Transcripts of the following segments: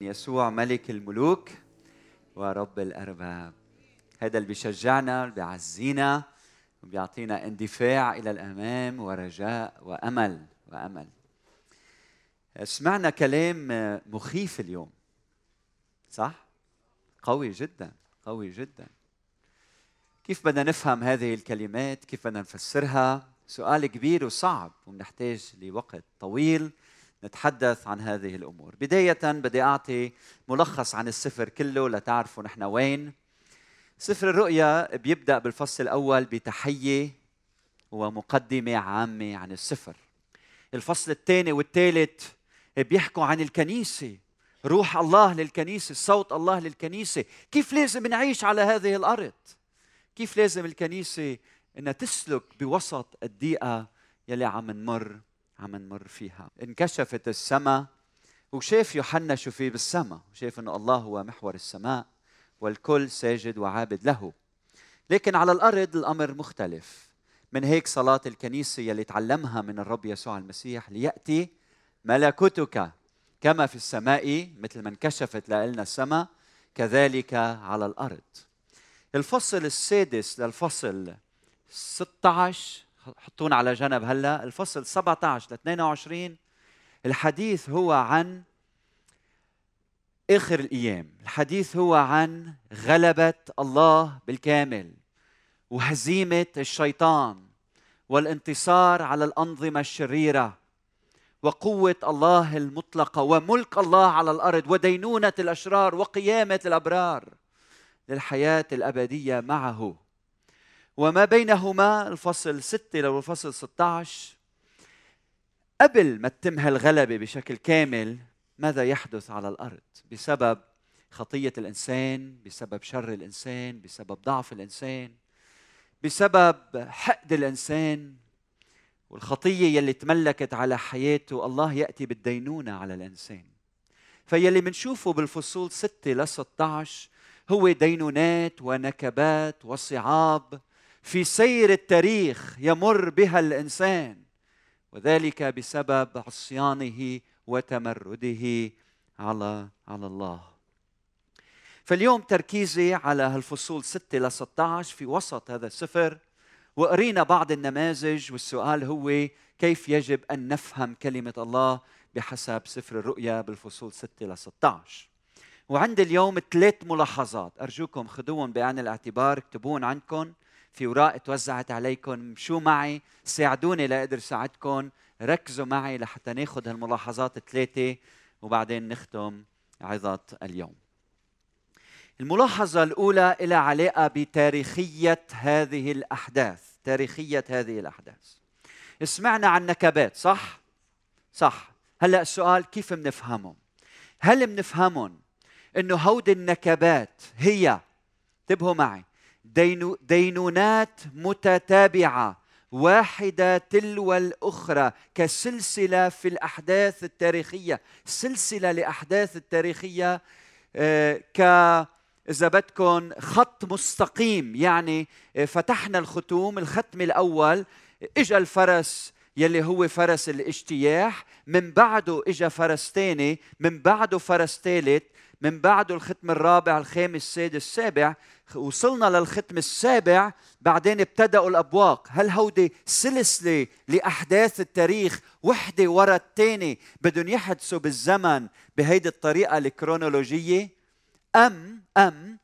يسوع ملك الملوك ورب الأرباب. هذا اللي بيشجعنا بيعزينا وبيعطينا اندفاع إلى الأمام ورجاء وأمل وأمل. سمعنا كلام مخيف اليوم صح؟ قوي جدا قوي جدا. كيف بدنا نفهم هذه الكلمات؟ كيف بدنا نفسرها؟ سؤال كبير وصعب ونحتاج لوقت طويل نتحدث عن هذه الأمور. بداية بدي أعطي ملخص عن السفر كله لتعرفوا نحن وين. سفر الرؤيا بيبدأ بالفصل الأول بتحية ومقدمة عامة عن السفر. الفصل الثاني والثالث بيحكوا عن الكنيسة. روح الله للكنيسة صوت الله للكنيسة. كيف لازم نعيش على هذه الأرض؟ كيف لازم الكنيسة إنها تسلك بوسط الضيقه يلي عم نمر عم نمر فيها؟ انكشفت السماء وشاف يوحنا شو في بالسماء شاف إنه الله هو محور السماء والكل ساجد وعابد له. لكن على الأرض الأمر مختلف. من هيك صلاة الكنيسة يلي تعلمها من الرب يسوع المسيح ليأتي ملكوتك كما في السماء مثل ما انكشفت لنا السماء كذلك على الأرض. الفصل السادس للفصل 16 حطونا على جنب هلا الفصل 17 ل 22 الحديث هو عن آخر الأيام الحديث هو عن غلبة الله بالكامل وهزيمة الشيطان والانتصار على الأنظمة الشريرة وقوة الله المطلقة وملك الله على الأرض ودينونة الأشرار وقيامة الأبرار. للحياة الأبدية معه. وما بينهما الفصل 6 لو الفصل 16 قبل ما تتم هالغلبة بشكل كامل ماذا يحدث على الأرض؟ بسبب خطية الإنسان بسبب شر الإنسان بسبب ضعف الإنسان بسبب حقد الإنسان. والخطية يلي تملكت على حياته الله يأتي بالدينونة على الإنسان. فيلي منشوفه بالفصول 6 ل 16 هو دينونات ونكبات وصعاب في سير التاريخ يمر بها الإنسان وذلك بسبب عصيانه وتمرده على على الله. فاليوم تركيزي على هالفصول 6 ل 16 في وسط هذا السفر وقرينا بعض النماذج والسؤال هو كيف يجب أن نفهم كلمة الله بحسب سفر الرؤيا بالفصول 6 ل 16 وعندي اليوم ثلاث ملاحظات. أرجوكم خذوهم بعين الاعتبار اكتبون عندكم في اوراق توزعت عليكم. شو معي ساعدوني لاقدر ساعدكم. ركزوا معي لحتى ناخذ هالملاحظات الثلاثه وبعدين نختم عظة اليوم. الملاحظة الأولى لها علاقة بتاريخية هذه الأحداث. تاريخية هذه الأحداث. سمعنا عن نكبات صح؟ صح. هلأ السؤال كيف منفهمهم؟ هل منفهمهم إنه هودي النكبات هي. انتبهوا معي. دينو دينونات متتابعة واحدة تلو الأخرى كسلسلة في الأحداث التاريخية. سلسلة لأحداث التاريخية آه، ك إذا بدكم خط مستقيم. يعني آه، فتحنا الختوم الختم الأول اجى الفرس يلي هو فرس الإجتياح من بعده اجى فرس ثاني من بعده فرس ثالث من بعده الختم الرابع الخامس السادس السابع وصلنا للختم السابع بعدين ابتدأوا الأبواق. هل هودي سلسلة لأحداث التاريخ وحدة ورا الثانية بدهم يحدثوا بالزمن بهيدي الطريقة الكرونولوجية؟ أم أم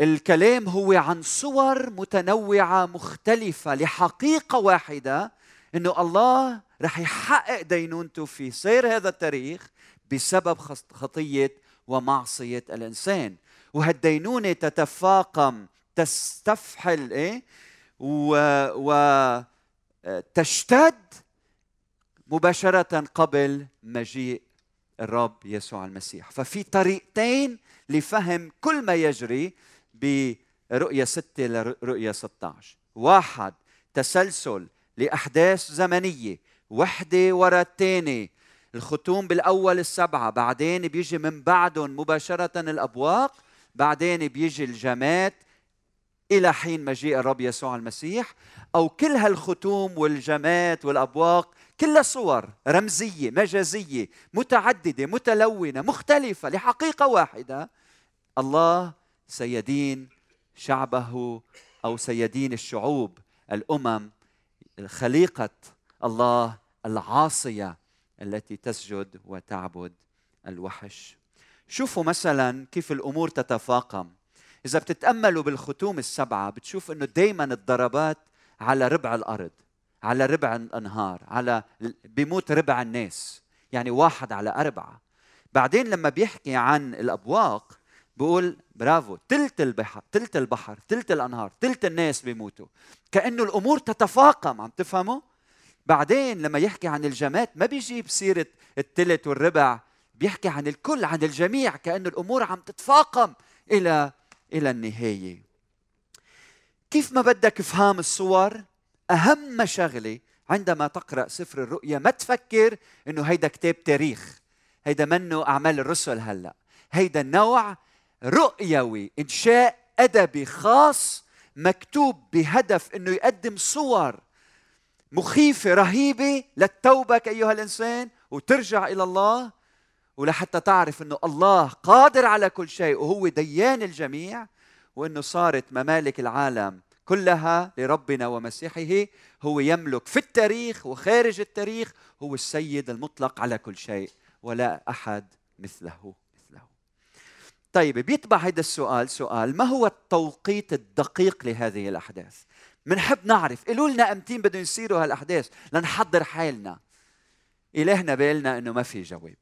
الكلام هو عن صور متنوعة مختلفة لحقيقة واحدة إنه الله رح يحقق دينونته في سير هذا التاريخ بسبب خطية ومعصية الإنسان. وهالدينونة تتفاقم تستفحل إيه؟ و, و تشتد مباشرة قبل مجيء الرب يسوع المسيح. ففي طريقتين لفهم كل ما يجري برؤية ستة لرؤية 16 واحد تسلسل لأحداث زمنية. وحدة ورا الثانية الختوم بالأول السبعة بعدين بيجي من بعدهم مباشرة الأبواق بعدين بيجي الجماد إلى حين مجيء الرب يسوع المسيح. أو كل هالختوم والجمات والأبواق كلها صور رمزية مجازية متعددة متلونة مختلفة لحقيقة واحدة. الله سيدين شعبه أو سيدين الشعوب الأمم خليقة الله العاصية التي تسجد وتعبد الوحش. شوفوا مثلا كيف الأمور تتفاقم. إذا بتتأملوا بالختوم السبعة بتشوف إنه دائما الضربات على ربع الأرض على ربع الأنهار على بيموت ربع الناس يعني واحد على أربعة. بعدين لما بيحكي عن الأبواق بقول برافو تلت البحر تلت البحر تلت الأنهار تلت الناس بيموتوا. كأنه الأمور تتفاقم عم تفهموا؟ بعدين لما يحكي عن الجماد ما بيجيب سيره التلت والربع بيحكي عن الكل عن الجميع كأن الأمور عم تتفاقم إلى إلى النهاية. كيف ما بدك إفهام الصور؟ أهم شغلة عندما تقرأ سفر الرؤيا ما تفكر إنه هيدا كتاب تاريخ هيدا منه أعمال الرسل هلأ. هيدا نوع رؤيوي إنشاء أدبي خاص مكتوب بهدف إنه يقدم صور مخيفة رهيبة للتوبة أيها الإنسان وترجع إلى الله ولحتى تعرف إنه الله قادر على كل شيء وهو ديان الجميع وإنه صارت ممالك العالم كلها لربنا ومسيحه هو يملك في التاريخ وخارج التاريخ هو السيد المطلق على كل شيء ولا أحد مثله مثله. طيب بيتبع هذا السؤال سؤال ما هو التوقيت الدقيق لهذه الأحداث؟ بنحب نعرف. قولوا لنا أمتين بدهم يصيروا هالأحداث لنحضر حالنا. إلهنا بالنا إنه ما في جواب.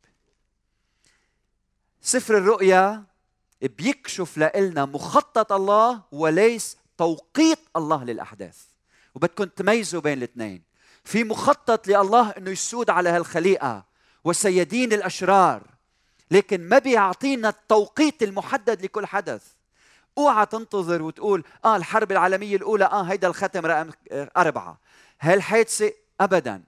سفر الرؤيا بيكشف لنا مخطط الله وليس توقيت الله للأحداث. وبدكم تميزوا بين الاثنين. في مخطط لله إنه يسود على هالخليقة وسيدين الأشرار لكن ما بيعطينا التوقيت المحدد لكل حدث. أوعى تنتظر وتقول آه الحرب العالمية الأولى آه هيدا الختم رقم أربعة. هالحادثه ابدا.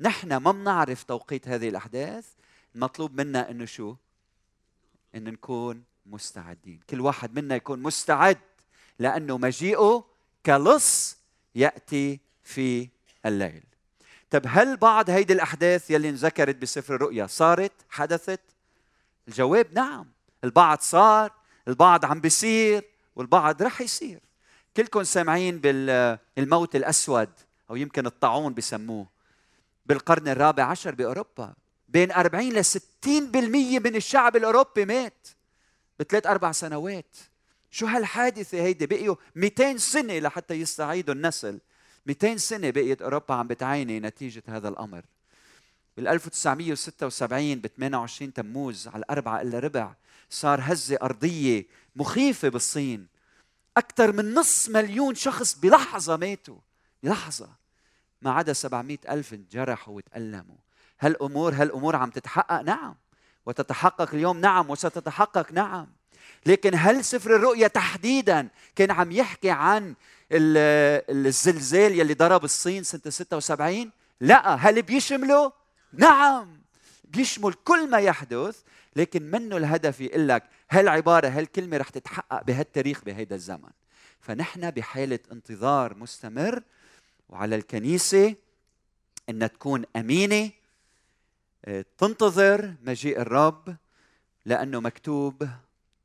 نحن ما بنعرف توقيت هذه الأحداث. المطلوب منا إنه شو؟ إن نكون مستعدين. كل واحد منا يكون مستعد لأنه مجيئه كلص يأتي في الليل. طب هل بعض هيدي الأحداث يلي انذكرت بسفر الرؤيا صارت؟ حدثت؟ الجواب نعم. البعض صار البعض عم بيصير والبعض رح يصير. كلكم سامعين بالموت الأسود أو يمكن الطاعون بسموه بالقرن الرابع عشر بأوروبا. بين 40 ل 60% من الشعب الأوروبي مات بثلاث أربع سنوات. شو هالحادثة هيدي؟ بقيوا 200 سنة لحتى يستعيدوا النسل. 200 سنة بقيت أوروبا عم بتعاني نتيجة هذا الأمر. بال 1976 ب 28 تموز على الأربعة إلا ربع صار هزة أرضية مخيفة بالصين. أكثر من نص مليون شخص بلحظة ماتوا. بلحظة. ما عدا 700 ألف انجرحوا وتألموا. هالامور هالأمور عم تتحقق. نعم. وتتحقق اليوم. نعم. وستتحقق. نعم. لكن هل سفر الرؤيا تحديدا كان عم يحكي عن الزلزال يلي ضرب الصين سنة 76 لا. هل بيشمله نعم بيشمل كل ما يحدث لكن منه الهدف يقول لك هالعبارة هالكلمة رح تتحقق بهالتاريخ بهيدا الزمن. فنحن بحالة انتظار مستمر وعلى الكنيسة إنها تكون أمينة تنتظر مجيء الرب لأنه مكتوب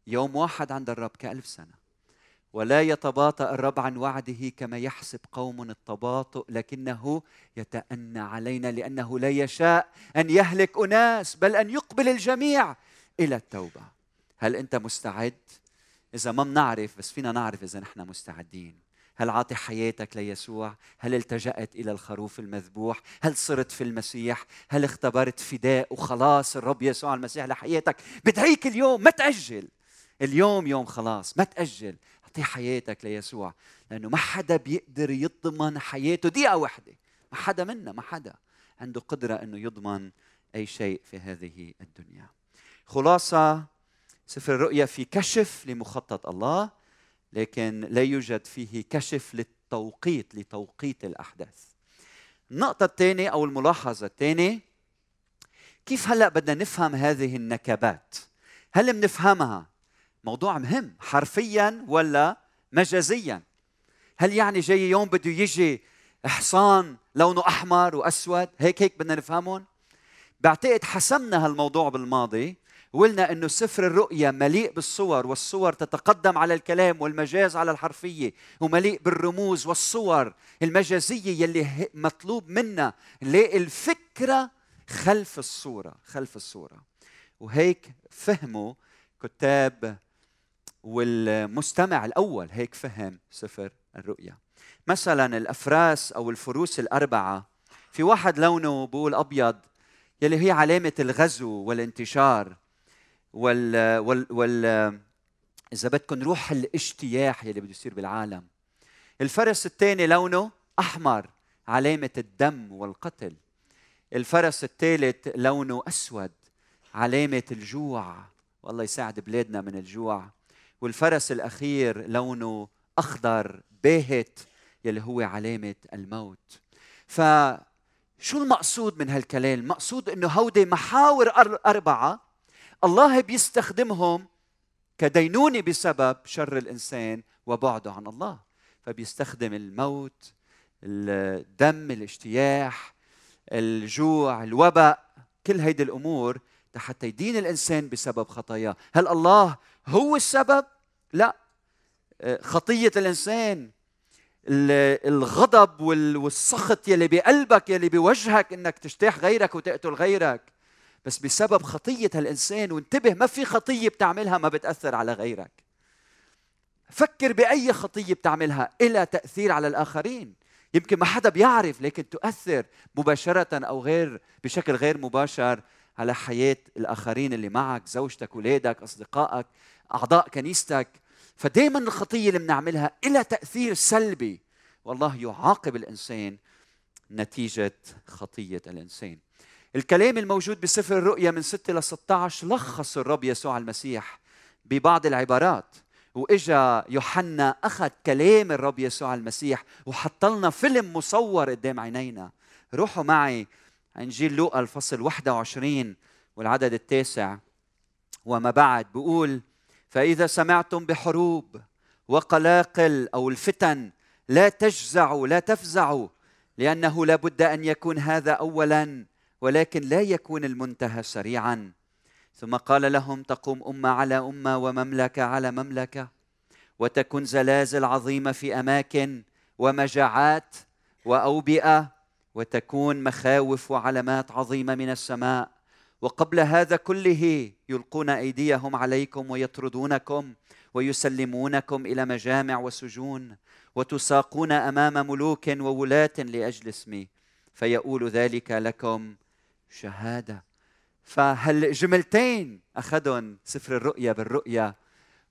يوم واحد عند الرب كألف سنة. ولا يتباطأ الرب عن وعده كما يحسب قوم التباطؤ لكنه يتأنى علينا لأنه لا يشاء أن يهلك أناس بل أن يقبل الجميع إلى التوبة هل أنت مستعد؟ إذا ما بنعرف بس فينا نعرف إذا نحن مستعدين هل عاطي حياتك ليسوع؟ هل التجأت إلى الخروف المذبوح؟ هل صرت في المسيح؟ هل اختبرت فداء وخلاص الرب يسوع المسيح لحياتك؟ بدعيك اليوم ما تأجل اليوم يوم خلاص ما تأجل أعطي حياتك ليسوع لأنه ما حدا بيقدر يضمن حياته. دقيقة واحدة. ما حدا منا ما حدا عنده قدرة أنه يضمن أي شيء في هذه الدنيا. خلاصة سفر الرؤيا في كشف لمخطط الله لكن لا يوجد فيه كشف للتوقيت لتوقيت الأحداث. النقطة الثانية أو الملاحظة الثانية كيف هلأ بدنا نفهم هذه النكبات؟ هل بنفهمها؟ موضوع مهم حرفيا ولا مجازيا؟ هل يعني جاي يوم بده يجي حصان لونه أحمر وأسود؟ هيك هيك بدنا نفهمهم؟ بعتقد حسمنا هالموضوع بالماضي وقلنا إنه سفر الرؤيا مليء بالصور والصور تتقدم على الكلام والمجاز على الحرفية ومليء بالرموز والصور المجازية يلي مطلوب منا نلاقي الفكرة خلف الصورة خلف الصورة. وهيك فهموا كتاب والمستمع الأول هيك فهم سفر الرؤيا. مثلا الأفراس أو الفروس الأربعة في واحد لونه بقول أبيض يلي هي علامة الغزو والانتشار وال وال وال إذا بدكم روح الاجتياح يلي بده يصير بالعالم. الفرس الثاني لونه أحمر علامة الدم والقتل. الفرس الثالث لونه أسود علامة الجوع. والله يساعد بلادنا من الجوع. والفرس الأخير لونه أخضر باهت يلي هو علامة الموت. فشو المقصود من هالكلام؟ المقصود إنه هودي محاور أربعة الله بيستخدمهم كدينونة بسبب شر الإنسان وبعده عن الله. فبيستخدم الموت الدم الاجتياح الجوع الوباء كل هيدي الأمور حتى يدين الإنسان بسبب خطاياه. هل الله هو السبب؟ لا. آه، خطية الإنسان. الغضب والسخط يلي بقلبك يلي بوجهك إنك تجتاح غيرك وتقتل غيرك. بس بسبب خطية هالانسان وانتبه ما في خطية بتعملها ما بتأثر على غيرك. فكر بأي خطية بتعملها إلى تأثير على الآخرين. يمكن ما حدا بيعرف لكن تؤثر مباشرة أو غير بشكل غير مباشر على حياة الآخرين اللي معك زوجتك اولادك أصدقائك أعضاء كنيستك. فدائما الخطية اللي بنعملها لها تأثير سلبي. والله يعاقب الإنسان نتيجة خطية الإنسان. الكلام الموجود بسفر الرؤيا من 6 ل 16 لخص الرب يسوع المسيح ببعض العبارات وإجا يوحنا أخذ كلام الرب يسوع المسيح وحط لنا فيلم مصور قدام عينينا. روحوا معي إنجيل لوقا الفصل 21 والعدد التاسع. وما بعد بيقول فإذا سمعتم بحروب وقلاقل أو الفتن لا تجزعوا لا تفزعوا لأنه لابد أن يكون هذا اولا ولكن لا يكون المنتهى سريعا. ثم قال لهم تقوم أمة على أمة ومملكة على مملكة وتكون زلازل عظيمة في أماكن ومجاعات وأوبئة وتكون مخاوف وعلامات عظيمة من السماء. وقبل هذا كله يلقون أيديهم عليكم ويطردونكم ويسلمونكم إلى مجامع وسجون وتساقون أمام ملوك وولاة لأجل اسمي. فيقول ذلك لكم شهادة. فهالجملتين اخذهم سفر الرؤيا بالرؤيا؟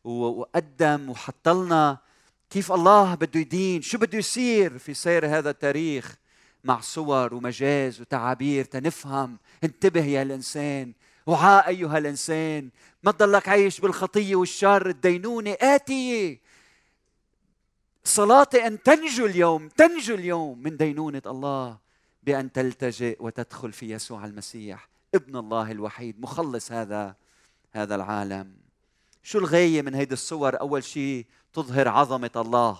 وقدم وحط لنا كيف الله بده يدين؟ شو بده يصير في سير هذا التاريخ؟ مع صور ومجاز وتعابير تنفهم. انتبه يا الإنسان. وعاء أيها الإنسان. ما تضلك عايش بالخطية والشر الدينونة. اتيه صلاتي أن تنجو اليوم. تنجو اليوم من دينونة الله بأن تلتجئ وتدخل في يسوع المسيح ابن الله الوحيد مخلص هذا هذا العالم. شو الغاية من هيدي الصور؟ أول شيء تظهر عظمة الله.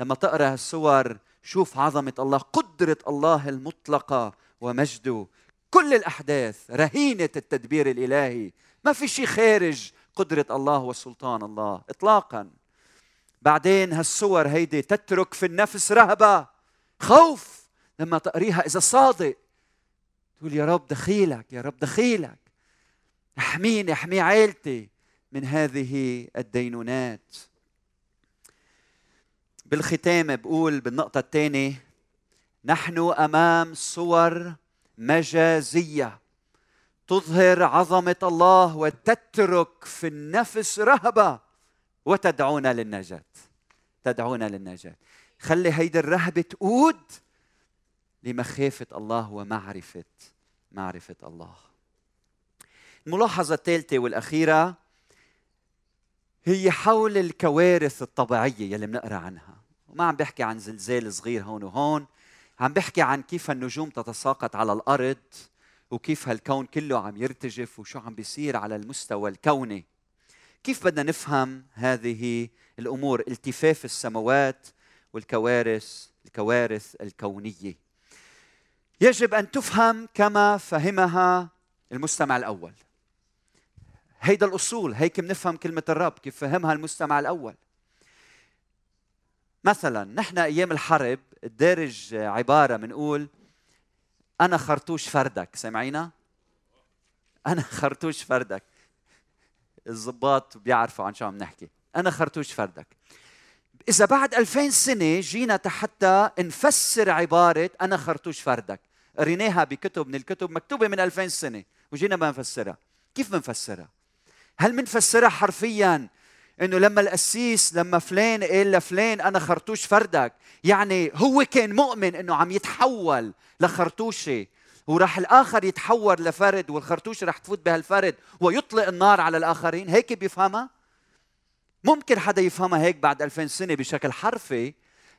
لما تقرأ الصور شوف عظمة الله قدرة الله المطلقة ومجده. كل الأحداث رهينة التدبير الإلهي. ما في شيء خارج قدرة الله وسلطان الله اطلاقا. بعدين هالصور هيدي تترك في النفس رهبة خوف لما تقريها إذا صادق. تقول يا رب دخيلك يا رب دخيلك. احميني احمي عائلتي من هذه الدينونات. بالختام بقول بالنقطة الثانية نحن أمام صور مجازية تظهر عظمة الله وتترك في النفس رهبة وتدعونا للنجاة تدعونا للنجاة. خلي هيدي الرهبة تقود لمخافة الله ومعرفة معرفة الله. الملاحظة الثالثة والأخيرة هي حول الكوارث الطبيعية يلي بنقرأ عنها. وما عم بحكي عن زلزال صغير هون وهون. عم بحكي عن كيف النجوم تتساقط على الأرض وكيف هالكون كله عم يرتجف وشو عم بيصير على المستوى الكوني. كيف بدنا نفهم هذه الأمور التفاف السماوات والكوارث الكوارث الكونية. يجب أن تفهم كما فهمها المستمع الأول. هيدا الأصول هيك بنفهم كلمة الرب كيف فهمها المستمع الأول. مثلا نحن أيام الحرب الدارج عبارة بنقول أنا خرطوش فردك سامعينا أنا خرطوش فردك. الضباط بيعرفوا عن شو عم نحكي. أنا خرطوش فردك. إذا بعد 2000 سنة جينا حتى نفسر عبارة أنا خرطوش فردك. قريناها بكتب من الكتب مكتوبة من 2000 سنة وجينا بنفسرها كيف بنفسرها؟ هل بنفسرها حرفيا إنه لما القسيس لما فلان قال لفلان أنا خرطوش فردك. يعني هو كان مؤمن إنه عم يتحول لخرطوشة وراح الآخر يتحور لفرد والخرطوش راح تفوت بهالفرد ويطلق النار على الآخرين. هيك بيفهمها؟ ممكن حدا يفهمها هيك بعد 2000 سنة بشكل حرفي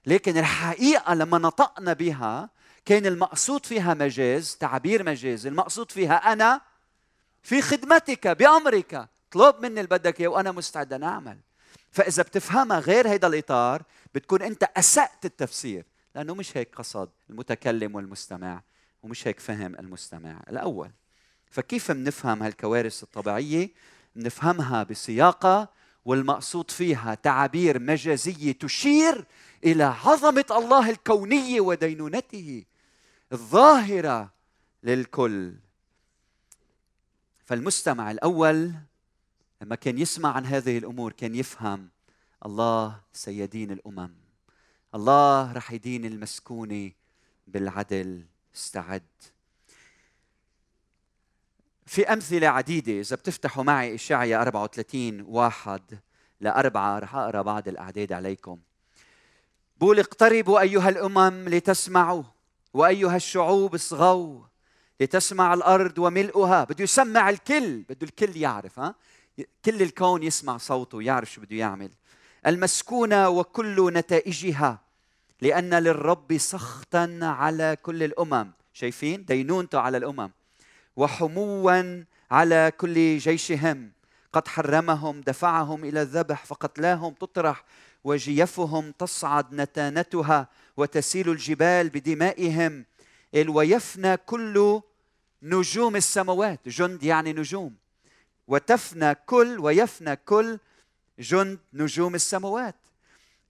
لكن الحقيقة لما نطقنا بها كان المقصود فيها مجاز تعبير مجازي المقصود فيها أنا في خدمتك بأمرك. اطلب مني اللي بدك إياه وأنا مستعد أن أعمل. فإذا بتفهمها غير هيدا الإطار بتكون أنت أسأت التفسير لأنه مش هيك قصد المتكلم والمستمع ومش هيك فهم المستمع. الأول فكيف بنفهم هالكوارث الطبيعية؟ بنفهمها بسياقها والمقصود فيها تعابير مجازية تشير إلى عظمة الله الكونية ودينونته الظاهرة للكل. فالمستمع الأول لما كان يسمع عن هذه الأمور كان يفهم الله سيدين الأمم. الله رح يدين المسكونه بالعدل استعد. في أمثلة عديدة إذا بتفتحوا معي إشعيا 34 واحد لأربعة رح أقرأ بعض الأعداد عليكم. بقول اقتربوا أيها الأمم لتسمعوا وأيها الشعوب اصغوا لتسمع الأرض وملؤها. بده يسمع الكل بده الكل يعرف ها؟ كل الكون يسمع صوته يعرف شو بده يعمل. المسكونة وكل نتائجها لأن للرب سخطا على كل الأمم. شايفين؟ دينونته على الأمم. وحموا على كل جيشهم. قد حرمهم دفعهم إلى الذبح فقتلاهم تطرح. وجيفهم تصعد نتانتها وتسيل الجبال بدمائهم. ويفنى كل نجوم السماوات. جند يعني نجوم. وتفنى كل ويفنى كل جند نجوم السماوات.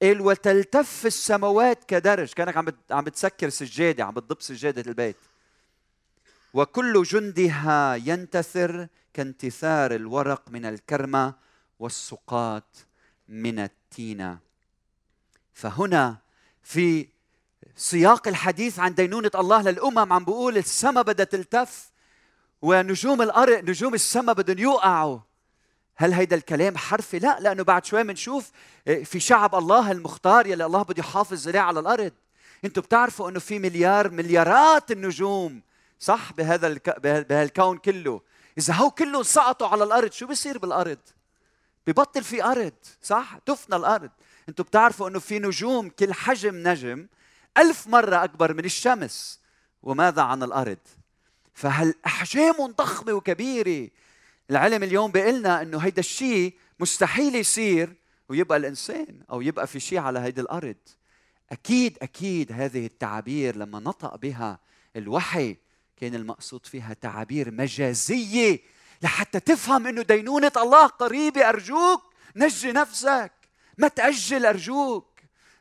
قال وتلتف السماوات كدرج كأنك عم عم بتسكر سجادة عم بتضب سجادة البيت. وكل جندها ينتثر كانتثار الورق من الكرمة والسقاط من التينة. فهنا في سياق الحديث عن دينونة الله للأمم عم بقول السماء بدها تلتف ونجوم الأرض نجوم السماء بدهم يوقعوا. هل هيدا الكلام حرفي؟ لا لأنه بعد شوي بنشوف آه، في شعب الله المختار يلي الله بده يحافظ عليه على الأرض. أنتم بتعرفوا إنه في مليار مليارات النجوم صح؟ بهذا الك... بهالكون كله. إذا هو كلهم سقطوا على الأرض شو بيصير بالأرض؟ ببطل في أرض صح؟ تفنى الأرض. أنتم بتعرفوا إنه في نجوم كل حجم نجم ألف مرة أكبر من الشمس. وماذا عن الأرض؟ فهالأحجام ضخمة وكبيرة العلم اليوم بيقلنا إنه هيدا الشيء مستحيل يصير ويبقى الإنسان أو يبقى في شيء على هيدي الأرض. أكيد أكيد هذه التعابير لما نطق بها الوحي كان المقصود فيها تعابير مجازية لحتى تفهم إنه دينونة الله قريبة أرجوك نجي نفسك ما تأجل أرجوك.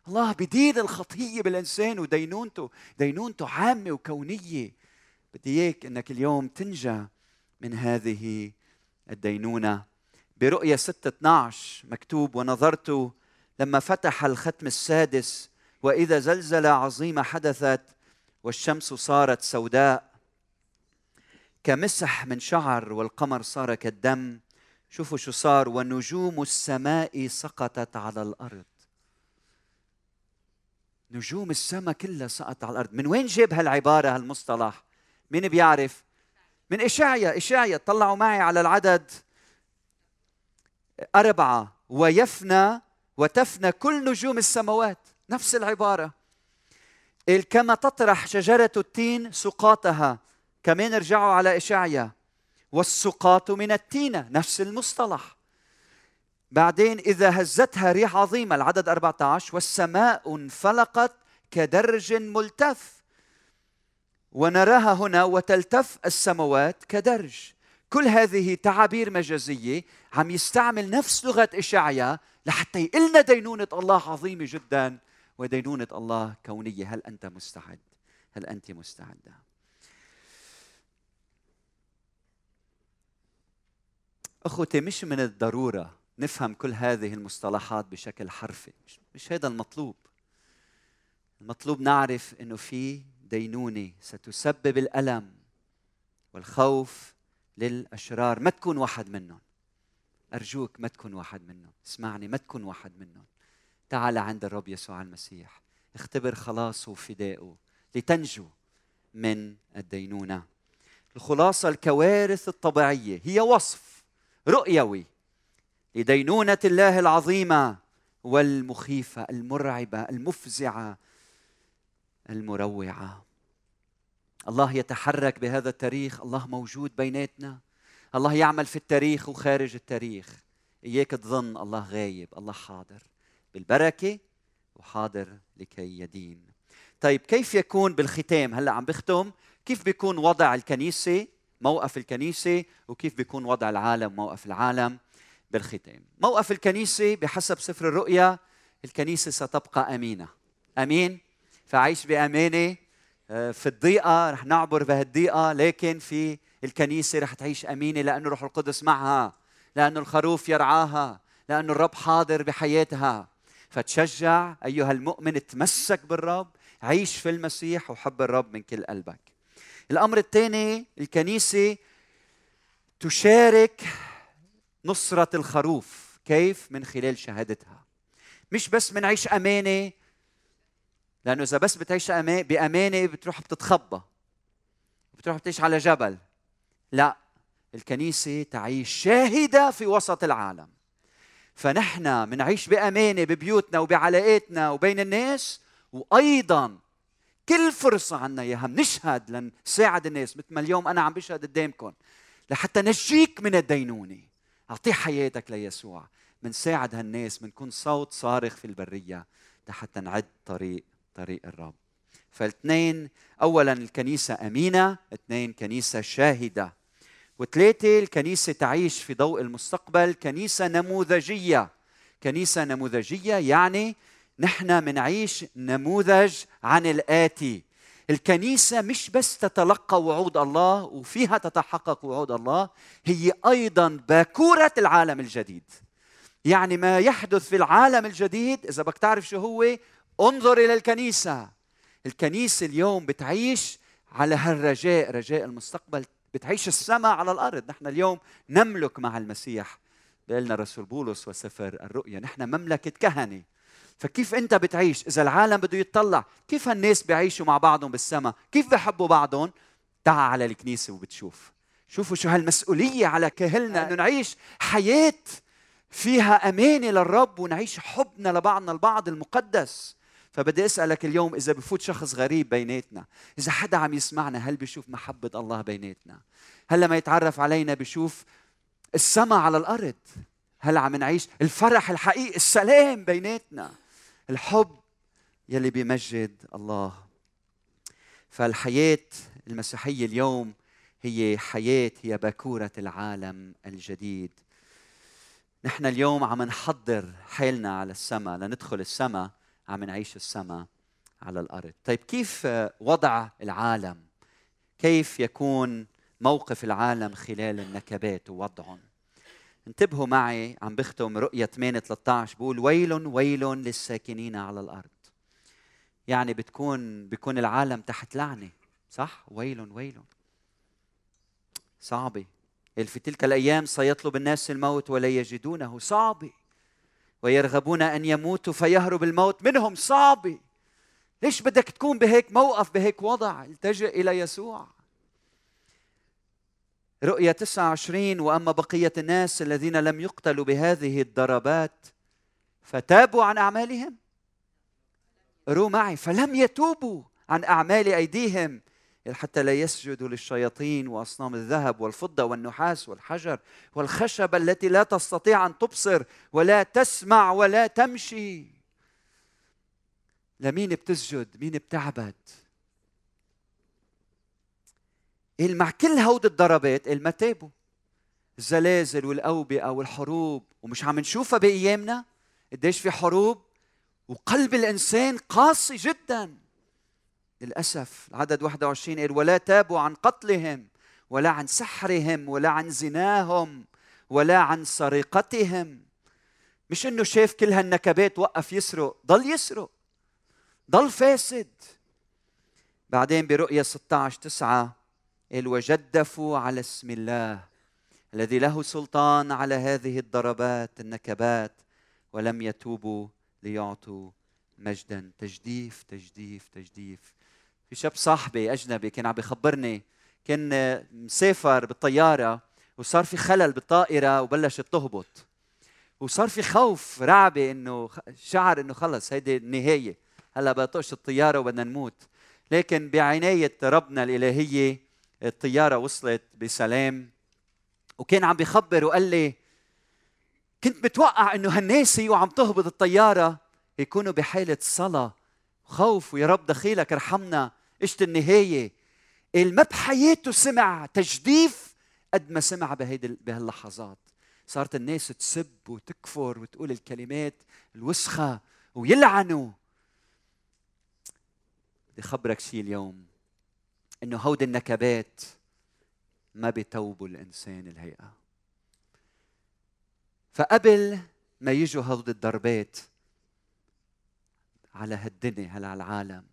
الله بدين الخطية بالإنسان ودينونته دينونته عامة وكونية. بدي إياك إنك اليوم تنجى من هذه الدينونة. برؤية 6 12 مكتوب ونظرت لما فتح الختم السادس وإذا زلزلة عظيمة حدثت والشمس صارت سوداء. كمسح من شعر والقمر صار كالدم شوفوا شو صار ونجوم السماء سقطت على الأرض. نجوم السماء كلها سقطت على الأرض. من وين جاب هالعبارة هالمصطلح؟ مين بيعرف؟ من إشعيا إشعيا طلعوا معي على العدد أربعة. ويفنى وتفنى كل نجوم السماوات. نفس العبارة. كما تطرح شجرة التين سقاطها. كمان رجعوا على إشعيا والسقاط من التينة نفس المصطلح. بعدين إذا هزتها ريح عظيمة. العدد 14 والسماء انفلقت كدرج ملتف. ونراها هنا وتلتف السماوات كدرج كل هذه تعابير مجازية عم يستعمل نفس لغة إشعيا لحتى يقلنا دينونة الله عظيمة جدا ودينونة الله كونية هل أنت مستعد؟ هل أنت مستعدة؟ أخوتي مش من الضرورة نفهم كل هذه المصطلحات بشكل حرفي مش, مش هذا المطلوب المطلوب نعرف إنه في دينونه ستسبب الألم والخوف للأشرار. ما تكون واحد منهم. أرجوك ما تكون واحد منهم. اسمعني ما تكون واحد منهم. تعال عند الرب يسوع المسيح. اختبر خلاصه وفدائه لتنجو من الدينونة. الخلاصة الكوارث الطبيعية هي وصف رؤيوي لدينونة الله العظيمة والمخيفة المرعبة المفزعة المروعة. الله يتحرك بهذا التاريخ الله موجود بيناتنا. الله يعمل في التاريخ وخارج التاريخ. إياك تظن الله غايب الله حاضر. بالبركة وحاضر لكي يدين. طيب كيف يكون بالختام؟ هلأ عم بختم. كيف بيكون وضع الكنيسة موقف الكنيسة وكيف بيكون وضع العالم موقف العالم بالختام؟ موقف الكنيسة بحسب سفر الرؤيا الكنيسة ستبقى أمينة. أمين؟ فعيش بأمانة. آه، في الضيقة رح نعبر بهالضيقة لكن في الكنيسة رح تعيش أمينة لأنه روح القدس معها لأنه الخروف يرعاها لأنه الرب حاضر بحياتها. فتشجع أيها المؤمن تمسك بالرب عيش في المسيح وحب الرب من كل قلبك. الأمر الثاني الكنيسة تشارك نصرة الخروف كيف؟ من خلال شهادتها. مش بس منعيش أمانة لأنه إذا بس بتعيش بأمانة بتروح بتتخبى بتروح بتعيش على جبل. لا الكنيسة تعيش شاهدة في وسط العالم. فنحن منعيش بأمانة ببيوتنا وبعلاقاتنا وبين الناس وأيضا كل فرصة عنا إياها بنشهد لنساعد الناس مثل ما اليوم أنا عم بشهد قدامكم لحتى نجيك من الدينونة. اعطي حياتك ليسوع. منساعد هالناس منكون صوت صارخ في البرية لحتى نعد طريق طريق الرب. فالاثنين اولا الكنيسة أمينة اثنين كنيسة شاهدة. وثلاثة الكنيسة تعيش في ضوء المستقبل كنيسة نموذجية. كنيسة نموذجية يعني نحن منعيش نموذج عن الآتي. الكنيسة مش بس تتلقى وعود الله وفيها تتحقق وعود الله هي أيضا باكورة العالم الجديد. يعني ما يحدث في العالم الجديد إذا بدك تعرف شو هو انظر إلى الكنيسة. الكنيسه اليوم بتعيش على هالرجاء رجاء المستقبل بتعيش السماء على الأرض. نحن اليوم نملك مع المسيح. لنا رسول بولس وسفر الرؤيا نحن مملكة كهنة. فكيف أنت بتعيش؟ إذا العالم بده يتطلع كيف الناس بيعيشوا مع بعضهم بالسماء؟ كيف بحبوا بعضهم؟ تعال على الكنيسة وبتشوف. شوفوا شو هالمسؤولية على كاهلنا إنه نعيش حياة فيها أمانة للرب ونعيش حبنا لبعضنا البعض المقدس. فبدي أسألك اليوم إذا بفوت شخص غريب بيناتنا إذا حدا عم يسمعنا هل بيشوف محبة الله بيناتنا؟ هل لما يتعرف علينا بيشوف السماء على الأرض هل عم نعيش الفرح الحقيقي السلام بيناتنا الحب يلي بيمجد الله. فالحياة المسيحية اليوم هي حياة هي باكورة العالم الجديد. نحن اليوم عم نحضر حالنا على السماء لندخل السماء عم نعيش السماء على الأرض. طيب كيف وضع العالم؟ كيف يكون موقف العالم خلال النكبات ووضعهم؟ انتبهوا معي عم بختم رؤية 8 13 بقول ويل ويل للساكنين على الأرض. يعني بتكون بيكون العالم تحت لعنة صح؟ ويل ويل. صعبة. في تلك الأيام سيطلب الناس الموت ولا يجدونه صعبة. ويرغبون أن يموتوا فيهرب الموت. منهم صعب ليش بدك تكون بهيك موقف بهيك وضع؟ التجئ إلى يسوع. رؤيا 29 وأما بقية الناس الذين لم يقتلوا بهذه الضربات فتابوا عن أعمالهم. قروا معي. فلم يتوبوا عن أعمال أيديهم. حتى لا يسجدوا للشياطين وأصنام الذهب والفضة والنحاس والحجر والخشب التي لا تستطيع أن تبصر ولا تسمع ولا تمشي. لمين بتسجد؟ مين بتعبد؟ مع كل هود الضربات ما تابوا؟ الزلازل والأوبئة والحروب ومش عم نشوفها بأيامنا؟ قديش في حروب؟ وقلب الإنسان قاسي جدا. للأسف العدد 21 قال ولا تابوا عن قتلهم ولا عن سحرهم ولا عن زناهم ولا عن سرقتهم. مش إنه شاف كل هالنكبات وقف يسرق ضل يسرق ضل فاسد. بعدين برؤية 16 9 قال وجدفوا على اسم الله الذي له سلطان على هذه الضربات النكبات ولم يتوبوا ليعطوا مجدا. تجديف تجديف تجديف. في شاب صاحبي أجنبي كان عم بخبرني كان مسافر بالطيارة وصار في خلل بالطائرة وبلشت تهبط وصار في خوف رعبة إنه شعر إنه خلص هيدي النهاية. هلأ بطقش الطيارة وبدنا نموت. لكن بعنايه ربنا الإلهية الطيارة وصلت بسلام. وكان عم بيخبر وقال لي كنت متوقع إنه هالناس وعم تهبط الطيارة يكونوا بحالة صلاة خوف ويا رب دخيلك ارحمنا اجت النهاية. ما بحياته سمع تجديف قد ما سمع بهيدي بهاللحظات. صارت الناس تسب وتكفر وتقول الكلمات الوسخة ويلعنوا. بدي خبرك شيء اليوم إنه هودي النكبات ما بتوبوا الإنسان الهيئة. فقبل ما يجوا هود الضربات على هالدنيا على العالم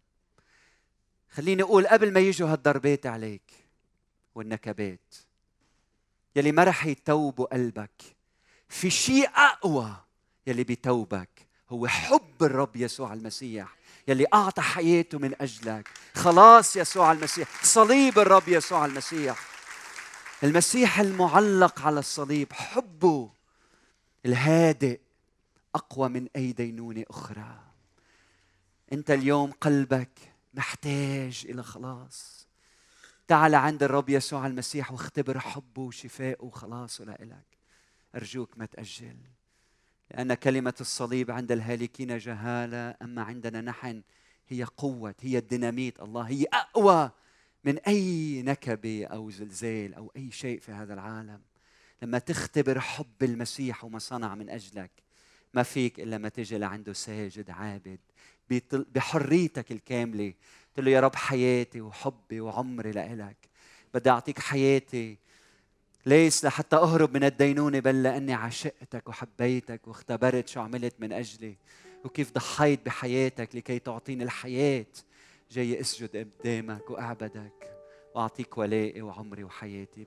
خليني أقول قبل ما يجوا هالضربات عليك والنكبات يلي ما رح يتوبوا قلبك في شيء أقوى يلي بيتوبك هو حب الرب يسوع المسيح يلي أعطى حياته من أجلك. خلاص يسوع المسيح صليب الرب يسوع المسيح. المسيح المعلق على الصليب حبه الهادئ أقوى من أي دينونة أخرى. أنت اليوم قلبك محتاج إلى خلاص. تعال عند الرب يسوع المسيح واختبر حبه وشفائه وخلاصه لإلك أرجوك ما تأجل. لأن كلمة الصليب عند الهالكين جهالة أما عندنا نحن هي قوة هي الديناميت. الله هي أقوى من أي نكبة أو زلزال أو أي شيء في هذا العالم. لما تختبر حب المسيح وما صنع من أجلك ما فيك إلا ما تجي لعنده ساجد عابد. بحريتك الكاملة. تقول له يا رب حياتي وحبي وعمري لإلك. بدي أعطيك حياتي. ليس لحتى أهرب من الدينونة بل لأني عشقتك وحبيتك واختبرت شو عملت من أجلي. وكيف ضحيت بحياتك لكي تعطيني الحياة. جاي أسجد قدامك وأعبدك وأعطيك ولائي وعمري وحياتي.